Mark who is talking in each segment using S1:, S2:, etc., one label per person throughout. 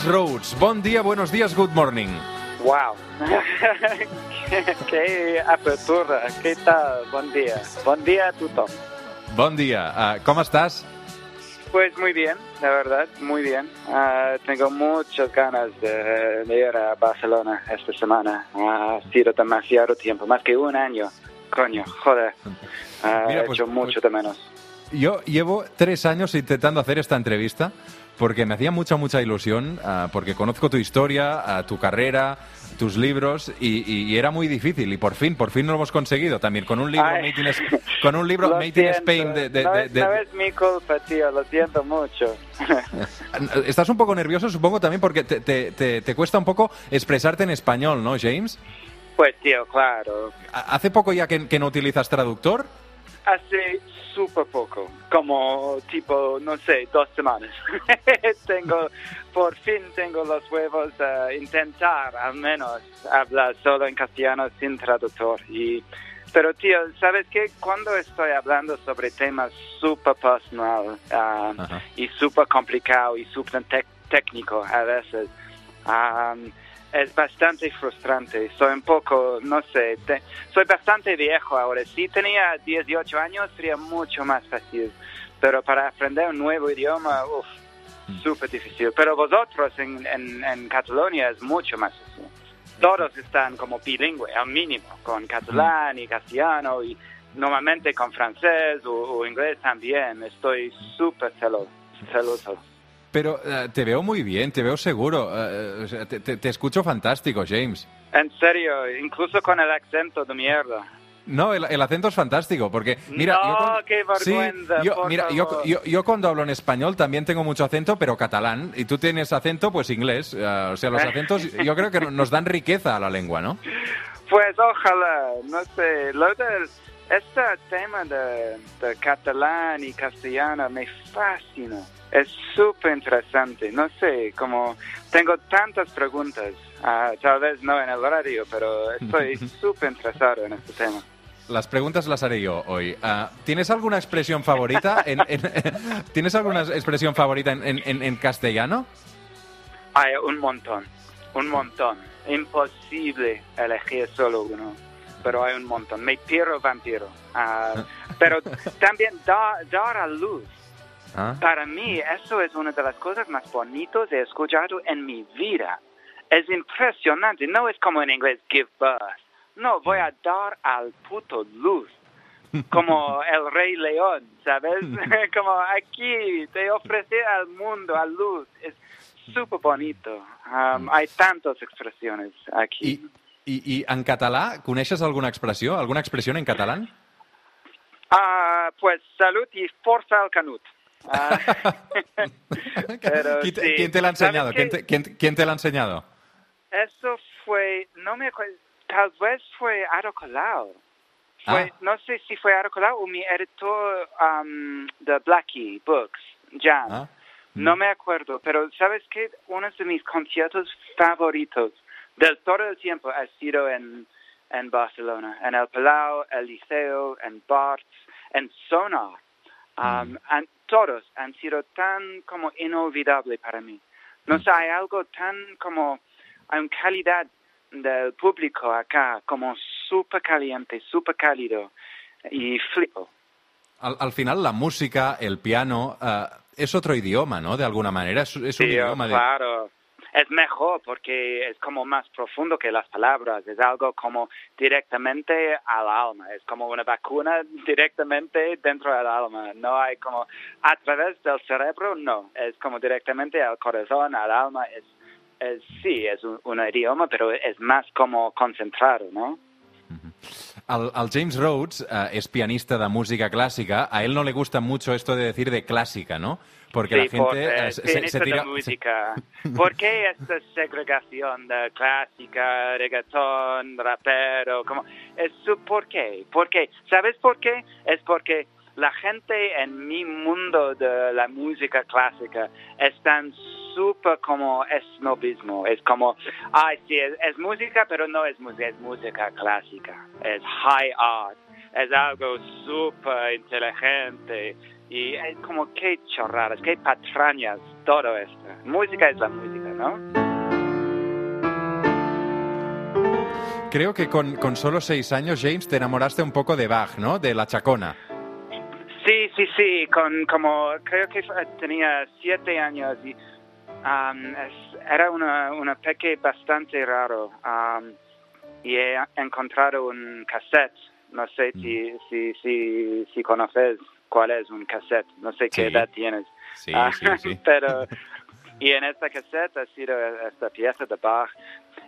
S1: James Rhodes. Bon dia, buenos días, good morning.
S2: Wow. qué apertura. ¿Qué tal? Buen día. Buen día a todos.
S1: Bon dia. Uh, com estàs?
S2: Pues muy bien, la verdad, muy bien. Uh, tengo muchas ganas de, de, ir a Barcelona esta semana. Ha sido demasiado tiempo, más que un año. Coño, joder. Uh,
S1: Mira,
S2: he
S1: pues-
S2: hecho mucho de menos.
S1: Yo llevo tres años intentando hacer esta entrevista porque me hacía mucha, mucha ilusión, ah, porque conozco tu historia, ah, tu carrera, tus libros, y, y- y era muy difícil. Y por fin, por fin lo hemos conseguido también, con un libro,
S2: Ay.
S1: Made in, con un libro Made in. Spain. De, de-
S2: no,
S1: de-
S2: es,
S1: de-
S2: no es mi culpa, tío, lo siento mucho.
S1: Estás un poco nervioso, supongo, también porque te, te- te- te cuesta un poco expresarte en español, ¿no, James?
S2: pues, tío, claro.
S1: Ha- ¿Hace poco ya que, que no utilizas traductor?
S2: Hace súper poco, como tipo, no sé, dos semanas. tengo, por fin tengo los huevos a intentar al menos hablar solo en castellano sin traductor. Y, pero tío, ¿sabes qué? Cuando estoy hablando sobre temas súper personal
S1: Ajá.
S2: y súper complicado y súper técnico a veces, ah, es bastante frustrante. Soy un poco, no sé, te- soy bastante viejo ahora. Si tenía 18 años sería mucho más fácil. Pero para aprender un nuevo idioma, uff, súper difícil. Pero vosotros en, en, en Cataluña es mucho más fácil. Todos están como bilingüe, al mínimo, con catalán y castellano y normalmente con francés o, o inglés también. Estoy súper celo- celoso.
S1: Pero eh, te veo muy bien, te veo seguro. o sea, te, te- te escucho fantástico, James.
S2: En serio, incluso con el acento de mierda.
S1: No, el, el acento es fantástico, porque mira,
S2: No,
S1: yo cuando-
S2: qué
S1: Sí,
S2: vergüenza,
S1: yo,
S2: por
S1: mira, yo,
S2: favor.
S1: yo, yo cuando hablo en español también tengo mucho acento, pero catalán, y tú tienes acento, pues inglés. eh, o sea, los acentos yo creo que nos dan riqueza a la lengua, ¿no?
S2: Pues ojalá, no sé, lo del, este tema de, de catalán y castellano me fascina, es súper interesante, no sé, como tengo tantas preguntas, ah, tal vez no en el radio, pero estoy súper interesado en este tema.
S1: Las preguntas las haré yo hoy. Ah, ¿Tienes alguna expresión favorita? En, en- ¿Tienes alguna expresión favorita en- en castellano?
S2: Hay un montón, un montón, imposible elegir solo uno, pero hay un montón, me pierdo vampiro, Ah, pero también da- dar a luz.
S1: Ah,
S2: Para mí, eso es una de las cosas más bonitas que he escuchado en mi vida. Es impresionante. No es como en inglés, give birth. No, voy a dar al puto luz. Como el rey león, ¿sabes? como aquí, te ofrece al mundo, a luz. Es súper bonito. Um, hay tantas expresiones aquí.
S1: I, I en català, coneixes alguna expressió? Alguna expressió en catalán?
S2: Ah, pues salud y fuerza al canut. Ah, pero
S1: ¿Quién te,
S2: sí.
S1: quién te la ha
S2: ¿Sabes
S1: enseñado? ¿Quién te, quién- quién te la ha enseñado?
S2: Eso fue, no me acuerdo, tal vez fue Aro Colau. Fue,
S1: Ah.
S2: No sé si fue Aro Colau o mi editor um, de Blackie Books, Jan.
S1: Ah,
S2: No me acuerdo, pero ¿sabes qué? Uno de mis conciertos favoritos del todo el tiempo ha sido en, en Barcelona, en el Palau, el Liceo, en Barts, en Sonar. Um, han- todos han sido tan como inolvidable para mí. No sé, hay algo tan como, hay una calidad del público acá, como súper caliente, súper cálido, y flipo.
S1: Al, al final, la música, el piano, ah, es otro idioma, ¿no? De alguna manera, es, es un
S2: Sí,
S1: idioma de...
S2: Es mejor porque es como más profundo que las palabras, es algo como directamente al alma, es como una vacuna directamente dentro del alma, no hay como a través del cerebro, no, es como directamente al corazón, al alma, es, es sí, es un, un idioma, pero es más como concentrado, ¿no?
S1: Al, al James Rhodes eh, es pianista de música clásica. A él no le gusta mucho esto de decir de clásica, ¿no? Porque la
S2: Sí, por,
S1: gente
S2: eh,
S1: eh, se, se tira...
S2: de música. ¿Por qué esta segregación de clásica, reggaetón, rapero? Como, es ¿Por qué? ¿Por qué? ¿Sabes por qué? Es porque la gente en mi mundo de la música clásica están súper como snobismo. Es como, ay, sí, es, es música, pero no es música, es música clásica. Es high art. Es algo súper inteligente Y es como qué chorradas, qué patrañas, todo esto. Música es la música, ¿no?
S1: Creo que con, con solo seis años, James, te enamoraste un poco de Bach, ¿no? De la chacona.
S2: Sí, sí, sí, con como creo que tenía siete años y um, es- era una, una peque bastante raro um, y he encontrado un cassette, no sé si, si, si, si conoces cuál es un cassette, no sé qué
S1: Sí.
S2: edad tienes.
S1: Sí,
S2: Ah,
S1: sí, sí.
S2: Pero, y en esta cassette ha sido esta pieza de Bach,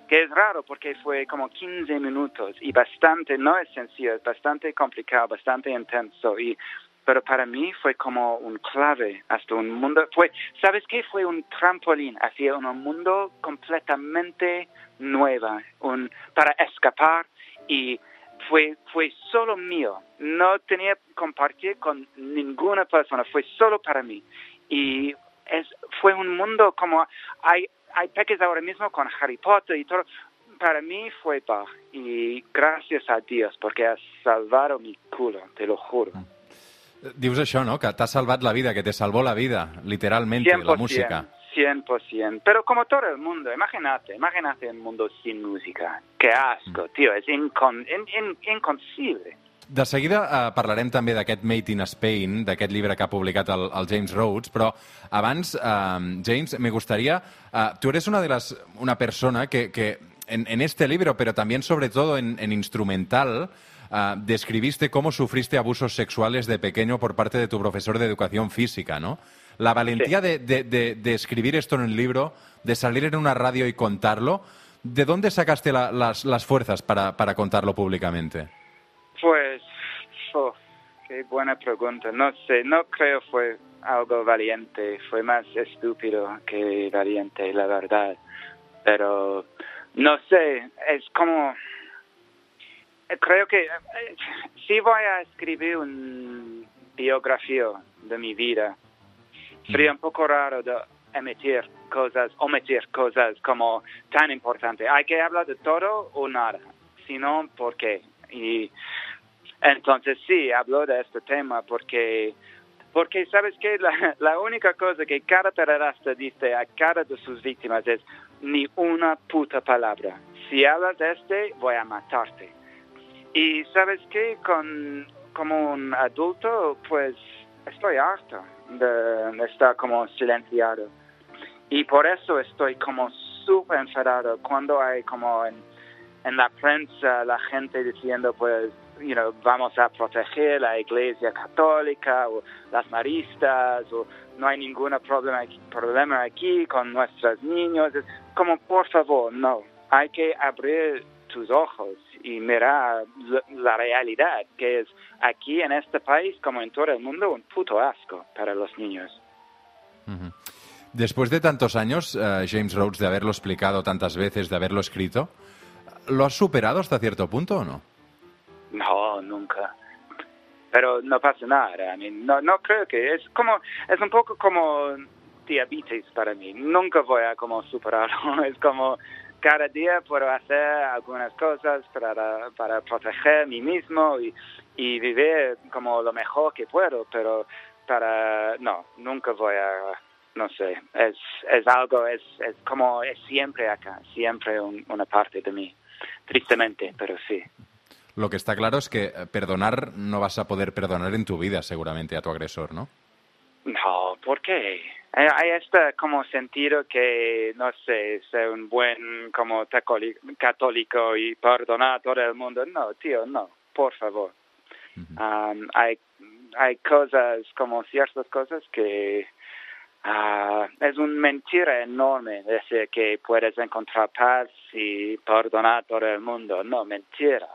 S2: que es raro porque fue como 15 minutos y bastante, no es sencillo, es bastante complicado, bastante intenso. Y, pero para mí fue como un clave hasta un mundo, fue, ¿sabes qué? Fue un trampolín hacia un mundo completamente nuevo, un, para escapar y fue, fue solo mío, no tenía que compartir con ninguna persona, fue solo para mí. Y es, fue un mundo como hay, hay peques ahora mismo con Harry Potter y todo. Para mí fue Bach y gracias a Dios porque ha salvado mi culo, te lo juro.
S1: Dius això, no? Que t'ha salvat la vida, que te salvó la vida, literalmente, la música.
S2: 100%. Pero como todo el mundo, imagínate, imagínate un mundo sin música. Qué asco, tío, es incon, in, in, inconcebible.
S1: De seguida eh, parlarem també d'aquest Made in Spain, d'aquest llibre que ha publicat el, el James Rhodes, però abans, eh, James, me gustaría... eh, tú eres una de las una persona que, que en, en este libro, pero también sobre todo en, en instrumental, eh, describiste cómo sufriste abusos sexuales de pequeño por parte de tu profesor de educación física, ¿no? La valentía de, de- de- de escribir esto en un libro, de salir en una radio y contarlo, ¿de dónde sacaste la- las, las fuerzas para, para contarlo públicamente?
S2: Pues, oh, qué buena pregunta. No sé, no creo fue algo valiente, fue más estúpido que valiente, la verdad. Pero, no sé, es como... eh, Creo que eh, si voy a escribir una biografía de mi vida, sería un poco raro de emitir cosas, omitir cosas como tan importantes. Hay que hablar de todo o nada, si no, ¿por qué? Y entonces sí, hablo de este tema porque, porque sabes que la, la única cosa que cada terrorista dice a cada de sus víctimas es ni una puta palabra. Si hablas de este, voy a matarte. Y sabes que con, como un adulto, pues estoy harto de estar como silenciado. Y por eso estoy como súper enfadado cuando hay como en, la prensa la gente diciendo pues you know, vamos a proteger la iglesia católica o las maristas o no hay ningún problema, aquí- con nuestros niños. Como por favor, no, hay que abrir tus ojos y mirar la, realidad que es aquí en este país como en todo el mundo un puto asco para los niños.
S1: Después de tantos años, eh, James Rhodes, de haberlo explicado tantas veces, de haberlo escrito, ¿lo has superado hasta cierto punto o no?
S2: No, nunca. Pero no pasa nada. No, no creo que es como es un poco como diabetes para mí. Nunca voy a como superarlo. Es como cada día puedo hacer algunas cosas para, para proteger mí mismo y, y vivir como lo mejor que puedo. Pero para no, nunca voy a no sé. Es es algo es es como es siempre acá, siempre un- una parte de mí. Tristemente, pero sí.
S1: Lo que está claro es que eh, perdonar no vas a poder perdonar en tu vida seguramente a tu agresor, ¿no?
S2: No, ¿por qué? Hay, hay este como sentido que, no sé, ser un buen como católico y perdonar a todo el mundo. No, tío, no, por favor. Um, hay, hay cosas, como ciertas cosas que ah, es una mentira enorme decir que puedes encontrar paz y perdonar a todo el mundo. No, mentira.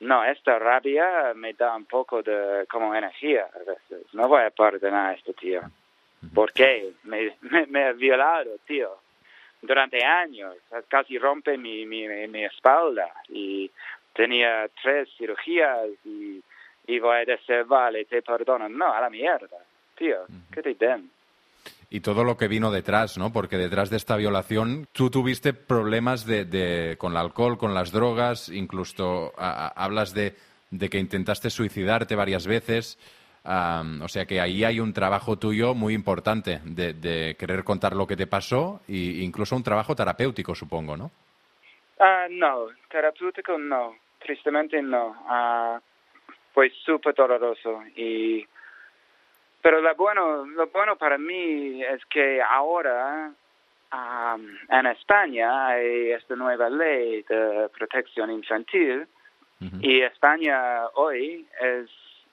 S2: No, esta rabia me da un poco de como energía a veces. No voy a perdonar a este tío. ¿Por qué? Me, me, me ha violado, tío. Durante años. Casi rompe mi, mi, mi espalda. Y tenía tres cirugías y, y voy a decir, vale, te perdono. No, a la mierda. Tío, ¿qué te den?
S1: Y todo lo que vino detrás, ¿no? Porque detrás de esta violación tú tuviste problemas de, de- con el alcohol, con las drogas, incluso a- a- hablas de, de que intentaste suicidarte varias veces. O sea que ahí hay un trabajo tuyo muy importante de, querer contar lo que te pasó e incluso un trabajo terapéutico, supongo, ¿no?
S2: Uh, no, terapéutico no, tristemente no. Uh, fue súper doloroso y pero lo bueno, lo bueno para mí es que ahora en España hay esta nueva ley de protección infantil y España hoy es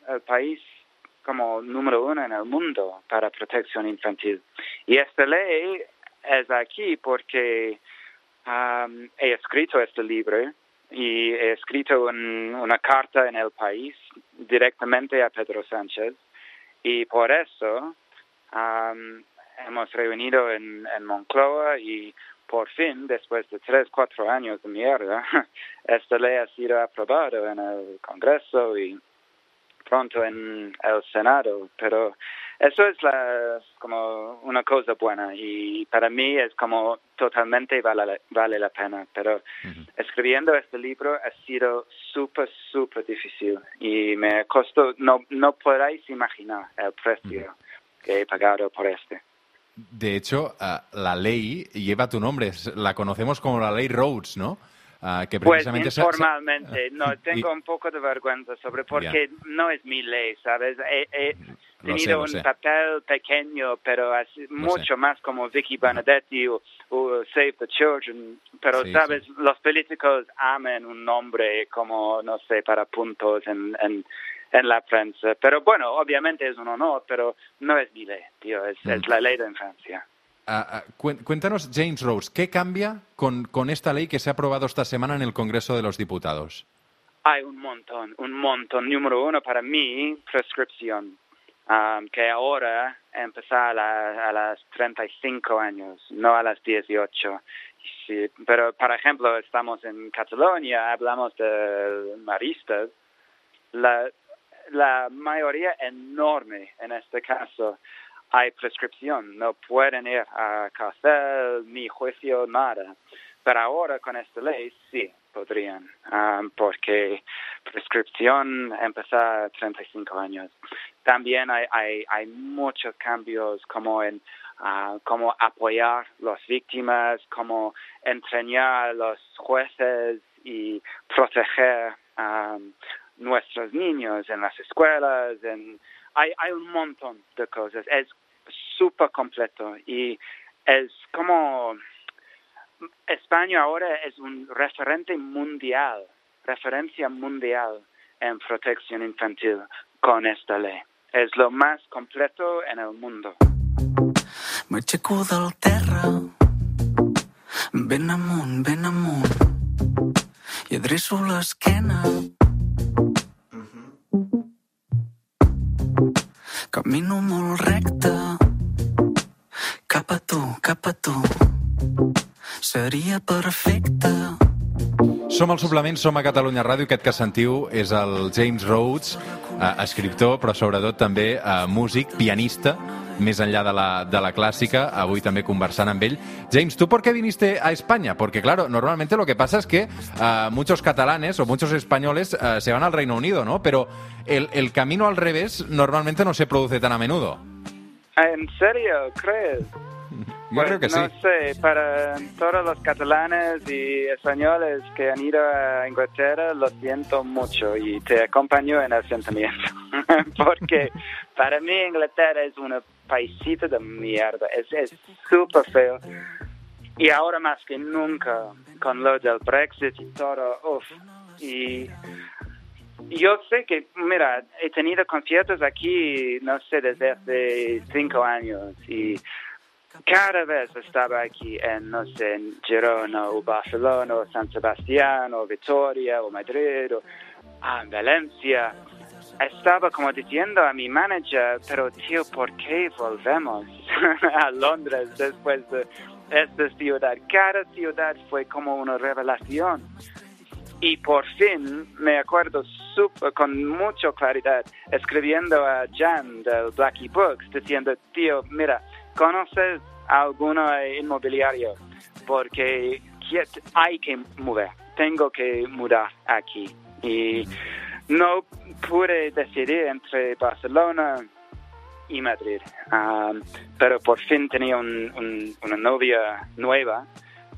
S2: el país como número uno en el mundo para protección infantil. Y esta ley es aquí porque he escrito este libro y he escrito una carta en el país directamente a Pedro Sánchez y por eso hemos reunido en, en Moncloa y por fin, después de tres, cuatro años de mierda, esta ley ha sido aprobada en el Congreso y pronto en el Senado, pero eso es la, como una cosa buena y para mí es como totalmente vale, vale la pena, pero escribiendo este libro ha sido súper, súper difícil y me costó, no, no podéis imaginar el precio que he pagado por este.
S1: De hecho, ah, la ley lleva tu nombre, la conocemos como la ley Rhodes, ¿no?
S2: Uh, que pues informalmente, no, tengo un poco de vergüenza sobre porque no es mi ley, ¿sabes? He, tenido un papel pequeño, pero así, mucho más como Vicky Benedetti o, Save the Children, pero, ¿sabes? Los políticos aman un nombre como, no sé, para puntos en, en en la prensa. Pero bueno, obviamente es un honor, pero no es mi ley, tío, es, es mm. la ley de Francia.
S1: Cuéntanos, James Rose, ¿qué cambia con, con esta ley que se ha aprobado esta semana en el Congreso de los Diputados?
S2: Hay un montón, un montón. Número uno, para mí, prescripción, um, que ahora empieza a, la, a las 35 años, no a las 18. Sí, pero, por ejemplo, estamos en Cataluña, hablamos de maristas. La, la mayoría enorme en este caso hay prescripción, no pueden ir a cárcel, ni juicio, nada. Pero ahora con esta ley sí podrían, um, porque prescripción empieza a 35 años. También hay, hay, hay muchos cambios como en uh, cómo apoyar a las víctimas, cómo entrenar a los jueces y proteger um, nuestros niños en las escuelas, en, hay, hay un montón de cosas. Es súper completo. Y es como España ahora es un referente mundial, referencia mundial en protección infantil con esta ley. Es lo más completo en el mundo. del terra, ben amunt, ben amunt, i adreço l'esquena Camino molt recte Seria perfecte.
S1: Som al suplement, som a Catalunya Ràdio. Aquest que sentiu és el James Rhodes, eh, escriptor, però sobretot també eh, músic, pianista, més enllà de la, de la clásica, avui també conversant amb ell. James, ¿tú por qué viniste a España? Porque, claro, normalmente lo que pasa es que uh, muchos catalanes o muchos españoles uh, se van al Reino Unido, ¿no? Pero el, el camino al revés normalmente no se produce tan a menudo.
S2: ¿En serio? ¿Crees?
S1: Yo creo que
S2: no sé, para todos los catalanes y españoles que han ido a Inglaterra, lo siento mucho y te acompaño en el sentimiento. Porque para mí Inglaterra es un paisito de mierda, es súper feo. Y ahora más que nunca, con lo del Brexit y todo, uff. Y yo sé que, mira, he tenido conciertos aquí, no sé, desde hace cinco años y cada vez estaba aquí en, no sé, en Girona o Barcelona o San Sebastián o Vitoria o Madrid o ah, Valencia, estaba como diciendo a mi manager, pero tío, ¿por qué volvemos a Londres después de esta ciudad? Cada ciudad fue como una revelación. Y por fin me acuerdo super, con mucha claridad escribiendo a Jan del Blackie Books diciendo, tío, mira, ¿conoces alguna inmobiliario? Porque hay que mover, tengo que mudar aquí. Y no pude decidir entre Barcelona y Madrid, um, pero por fin tenía una novia nueva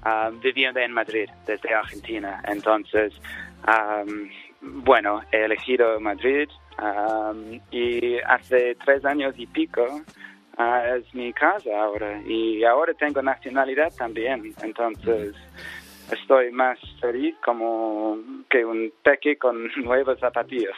S2: um, viviendo en Madrid desde Argentina. Entonces, um, bueno, he elegido Madrid y hace tres años y pico uh, es mi casa ahora y ahora tengo nacionalidad también. Entonces, estoy más feliz como que un peque con nuevos zapatillas.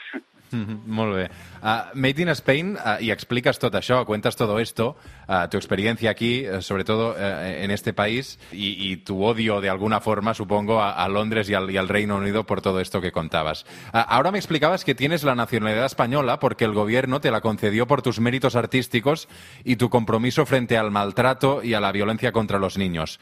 S1: Molt bé. Uh, Made in Spain, y explicas todo això, cuentas todo esto, uh, tu experiencia aquí, uh, sobre todo uh, en este país, y, tu odio de alguna forma, supongo, a, Londres y al, Reino Unido por todo esto que contabas. Ahora me explicabas que tienes la nacionalidad española porque el gobierno te la concedió por tus méritos artísticos y tu compromiso frente al maltrato y a la violencia contra los niños.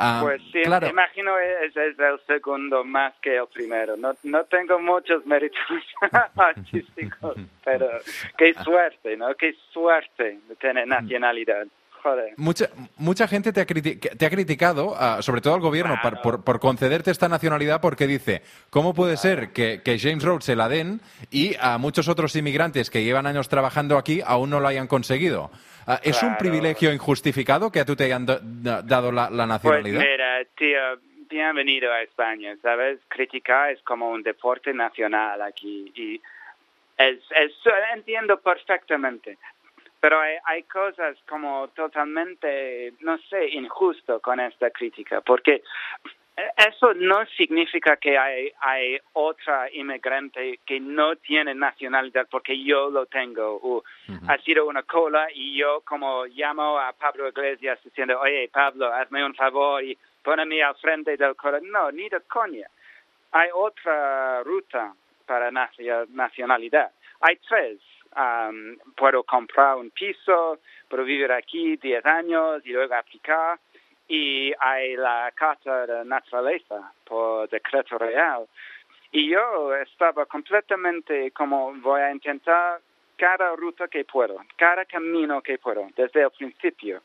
S2: Ah, pues sí, claro. imagino es, es el segundo más que el primero. No, no tengo muchos méritos artísticos, pero qué suerte, ¿no? Qué suerte de tener mm. nacionalidad.
S1: Mucha, mucha gente te ha, te ha criticado, uh, sobre todo al gobierno,
S2: claro.
S1: por, por, concederte esta nacionalidad porque dice, ¿cómo puede claro. ser que, que, James Rhodes se la den y a muchos otros inmigrantes que llevan años trabajando aquí aún no lo hayan conseguido? Uh, ¿Es
S2: claro.
S1: un privilegio injustificado que a tú te hayan dado la, la nacionalidad?
S2: Pues mira, tío, bienvenido a España, ¿sabes? Criticar es como un deporte nacional aquí y es, es, entiendo perfectamente. Pero hay, hay cosas como totalmente, no sé, injusto con esta crítica, porque eso no significa que hay, hay otra inmigrante que no tiene nacionalidad porque yo lo tengo. O Ha sido una cola y yo como llamo a Pablo Iglesias diciendo, oye Pablo, hazme un favor y ponme al frente del cola. No, ni de coña. Hay otra ruta para nacionalidad. Hay tres. Um, puedo comprar un piso, puedo vivir aquí 10 años y luego aplicar y hay la Carta de Naturaleza por decreto real. Y yo estaba completamente como voy a intentar cada ruta que puedo, cada camino que puedo, desde el principio.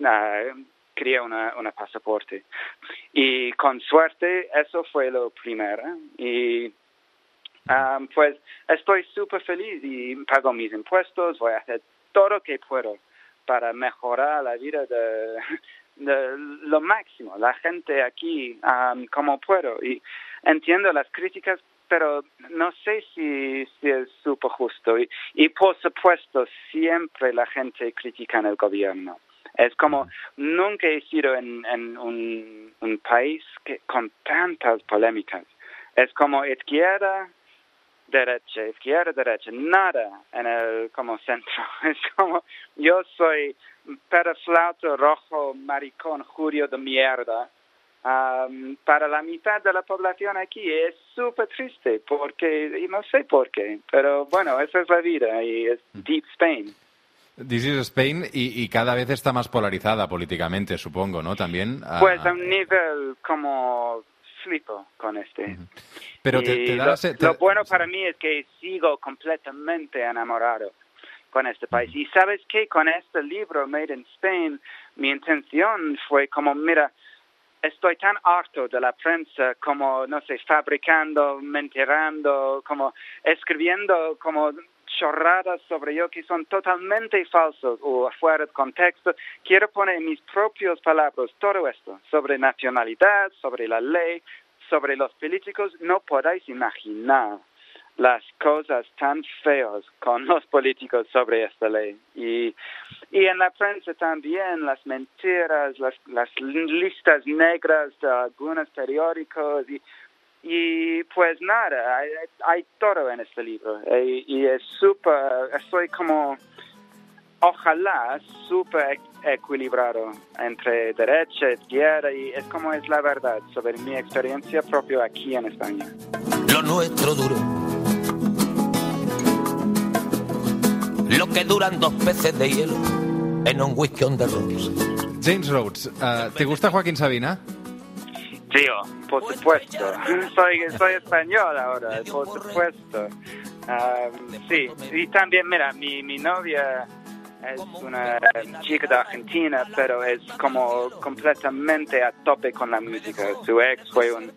S2: Uh, quería una, una pasaporte. Y con suerte eso fue lo primero. Y um, pues estoy súper feliz y pago mis impuestos, voy a hacer todo lo que puedo para mejorar la vida de, lo máximo, la gente aquí um, como puedo. Y entiendo las críticas, pero no sé si, si es súper justo. Y, y por supuesto, siempre la gente critica en el gobierno. Es como, nunca he sido en, en un, un país que, con tantas polémicas. Es como izquierda, derecha, izquierda, derecha, nada en el como centro. Es como, yo soy flauto rojo, maricón, jurio de mierda. Um, para la mitad de la población aquí es súper triste porque, y no sé por qué, pero bueno, esa es la vida y es Deep Spain.
S1: This is Spain y, y, cada vez está más polarizada políticamente, supongo, ¿no? También.
S2: Pues a un nivel como flipo con este. Uh -huh.
S1: Pero te, te da
S2: lo,
S1: te...
S2: lo, bueno para mí es que sigo completamente enamorado con este país. Y sabes que con este libro, Made in Spain, mi intención fue como, mira, estoy tan harto de la prensa como, no sé, fabricando, mentirando, como escribiendo como chorradas sobre yo que son totalmente falsos o fuera de contexto. Quiero poner en mis propias palabras todo esto sobre nacionalidad, sobre la ley, sobre los políticos. No podáis imaginar las cosas tan feas con los políticos sobre esta ley. Y, y en la prensa también las mentiras, las, las listas negras de algunos periódicos y, y pues nada, hay, hay todo en este libro. Y, y es súper, estoy como, ojalá, súper equilibrado entre derecha, izquierda y es como es la verdad sobre mi experiencia propia aquí en España.
S3: Lo nuestro duro lo que duran dos peces de hielo en un whisky on the rocks.
S1: James Rhodes, uh, ¿te gusta Joaquín Sabina?
S2: Tío, por supuesto. Soy, soy español ahora, por supuesto. Um, sí, y también, mira, mi, mi novia es una chica de Argentina, pero es como completamente a tope con la música. Su ex fue un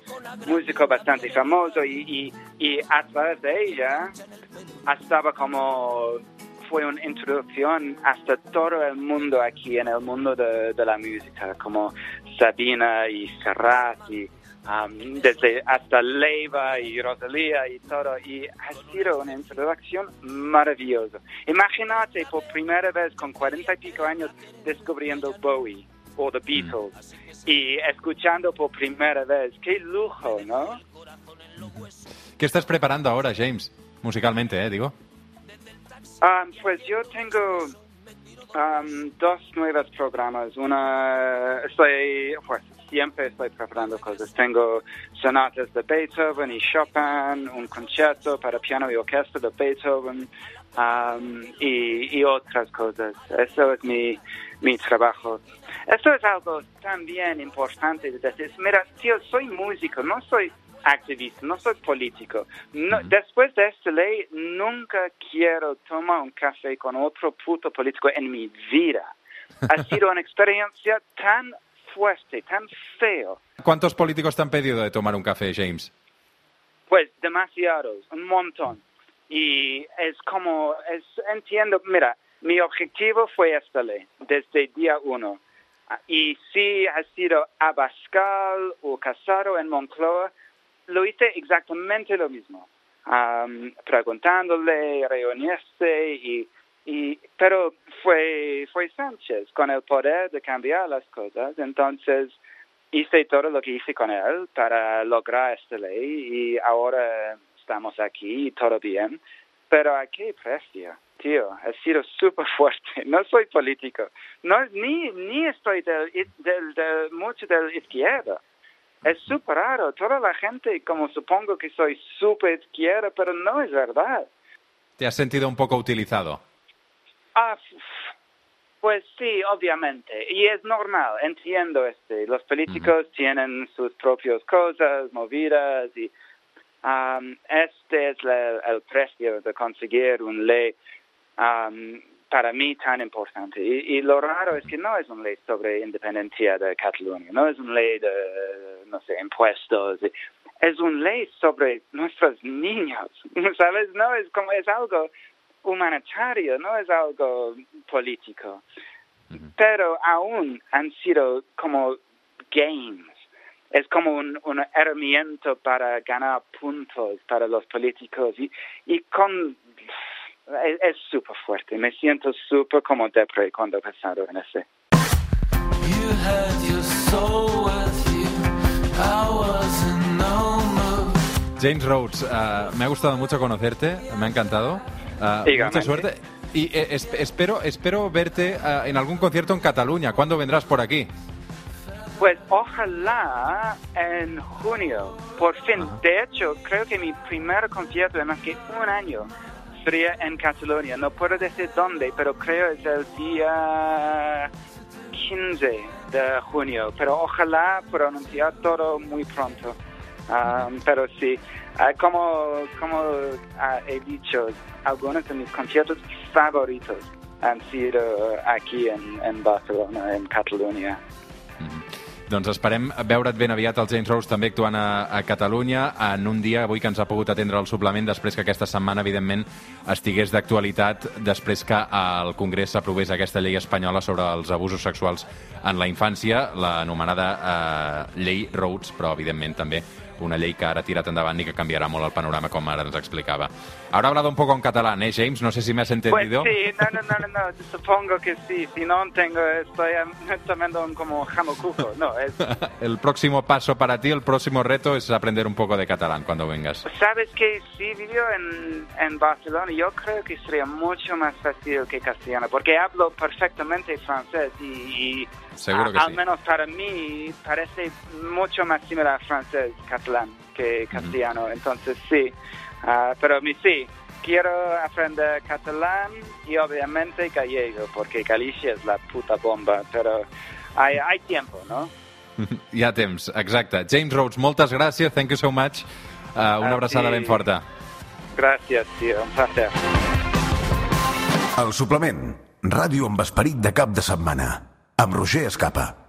S2: músico bastante famoso y, y, a través de ella estaba como fue una introducción hasta todo el mundo aquí en el mundo de, de la música, como Sabina y Serrat y desde hasta Leiva y Rosalía y todo, y ha sido una introducción maravillosa. Imagínate por primera vez con cuarenta y pico años descubriendo Bowie o The Beatles y escuchando por primera vez. ¡Qué lujo, ¿no?
S1: ¿Qué estás preparando ahora, James? Musicalmente, ¿eh? Digo.
S2: pues yo tengo dos nuevos programas. Una, estoy, pues, siempre estoy preparando cosas. Tengo sonatas de Beethoven y Chopin, un concierto para piano y orquesta de Beethoven um, y, otras cosas. Eso es mi, mi trabajo. Esto es algo también importante de decir. Mira, tío, soy músico, no soy activista, no soy político. después de esta ley, nunca quiero tomar un café con otro puto político en mi vida. Ha sido una experiencia tan fuerte, tan feo.
S1: ¿Cuántos políticos te han pedido de tomar un café, James?
S2: Pues demasiados, un montón. Y es como, es, entiendo, mira, mi objetivo fue esta ley desde día uno. Y si ha sido Abascal o Casado en Moncloa, lo hice exactamente lo mismo. preguntándole, reunirse y y, pero fue, fue Sánchez con el poder de cambiar las cosas. Entonces hice todo lo que hice con él para lograr esta ley y ahora estamos aquí y todo bien. Pero a qué precio, tío, ha sido súper fuerte. No soy político, no, ni, ni estoy del, del, del mucho de la izquierda. Es súper raro. Toda la gente, como supongo que soy súper izquierda, pero no es verdad.
S1: ¿Te has sentido un poco utilizado?
S2: Ah, pues sí, obviamente. Y es normal, entiendo este. Los políticos tienen sus propias cosas, movidas, y um, este es el precio de conseguir una ley um, para mí tan importante. Y, lo raro es que no es una ley sobre independencia de Cataluña, no es una ley de, no sé, impuestos. Es una ley sobre nuestros niños, ¿sabes? No, es como, es algo humanitario, no es algo político. Pero aún han sido como games. Es como un, un herramienta para ganar puntos para los políticos y, y con es súper fuerte. Me siento súper como depre cuando he pensado en ese.
S1: James Rhodes, uh, me ha gustado mucho conocerte, me ha encantado. Uh, mucha suerte. Y eh, espero, espero verte uh, en algún concierto en Cataluña. ¿Cuándo vendrás por aquí?
S2: Pues ojalá en junio, por fin. De hecho, creo que mi primer concierto en más que un año sería en Cataluña. No puedo decir dónde, pero creo es el día 15 de junio. Pero ojalá pronunciar todo muy pronto. Um, pero sí, uh, como, como uh, he dicho, algunos de mis conciertos favoritos han sido aquí en, Barcelona, en Catalunya.
S1: Doncs esperem veure't ben aviat al James Rose també actuant a, a Catalunya en un dia avui que ens ha pogut atendre el suplement després que aquesta setmana, evidentment, estigués d'actualitat després que al Congrés s'aprovés aquesta llei espanyola sobre els abusos sexuals en la infància, l'anomenada eh, llei Rhodes, però evidentment també una ley que ahora tirat endavant y que cambiará molt el panorama, como ahora nos explicaba. Ahora ha hablado un poco en catalán, ¿eh, James? No sé si me has entendido.
S2: Pues sí, no, no, no, no, supongo que sí. Si no tengo, estoy tomando como jamocuco, no. Es...
S1: el próximo paso para ti, el próximo reto es aprender un poco de catalán cuando vengas.
S2: Sabes que si vivo en, en Barcelona, yo creo que sería mucho más fácil que castellano, porque hablo perfectamente francés y
S1: Seguro que
S2: Al menos para mí parece mucho más similar a francés catalán que castellano. Entonces sí, uh, pero mí sí, quiero aprender catalán y obviamente gallego, porque Galicia es la puta bomba, pero hay, hay tiempo, no?
S1: Hi ha temps, exacte. James Rhodes, moltes gràcies, thank you so much. Uh, una abraçada ben forta.
S2: Gràcies, tio, un placer.
S4: El suplement Ràdio amb esperit de cap de setmana. Amb Roger Escapa.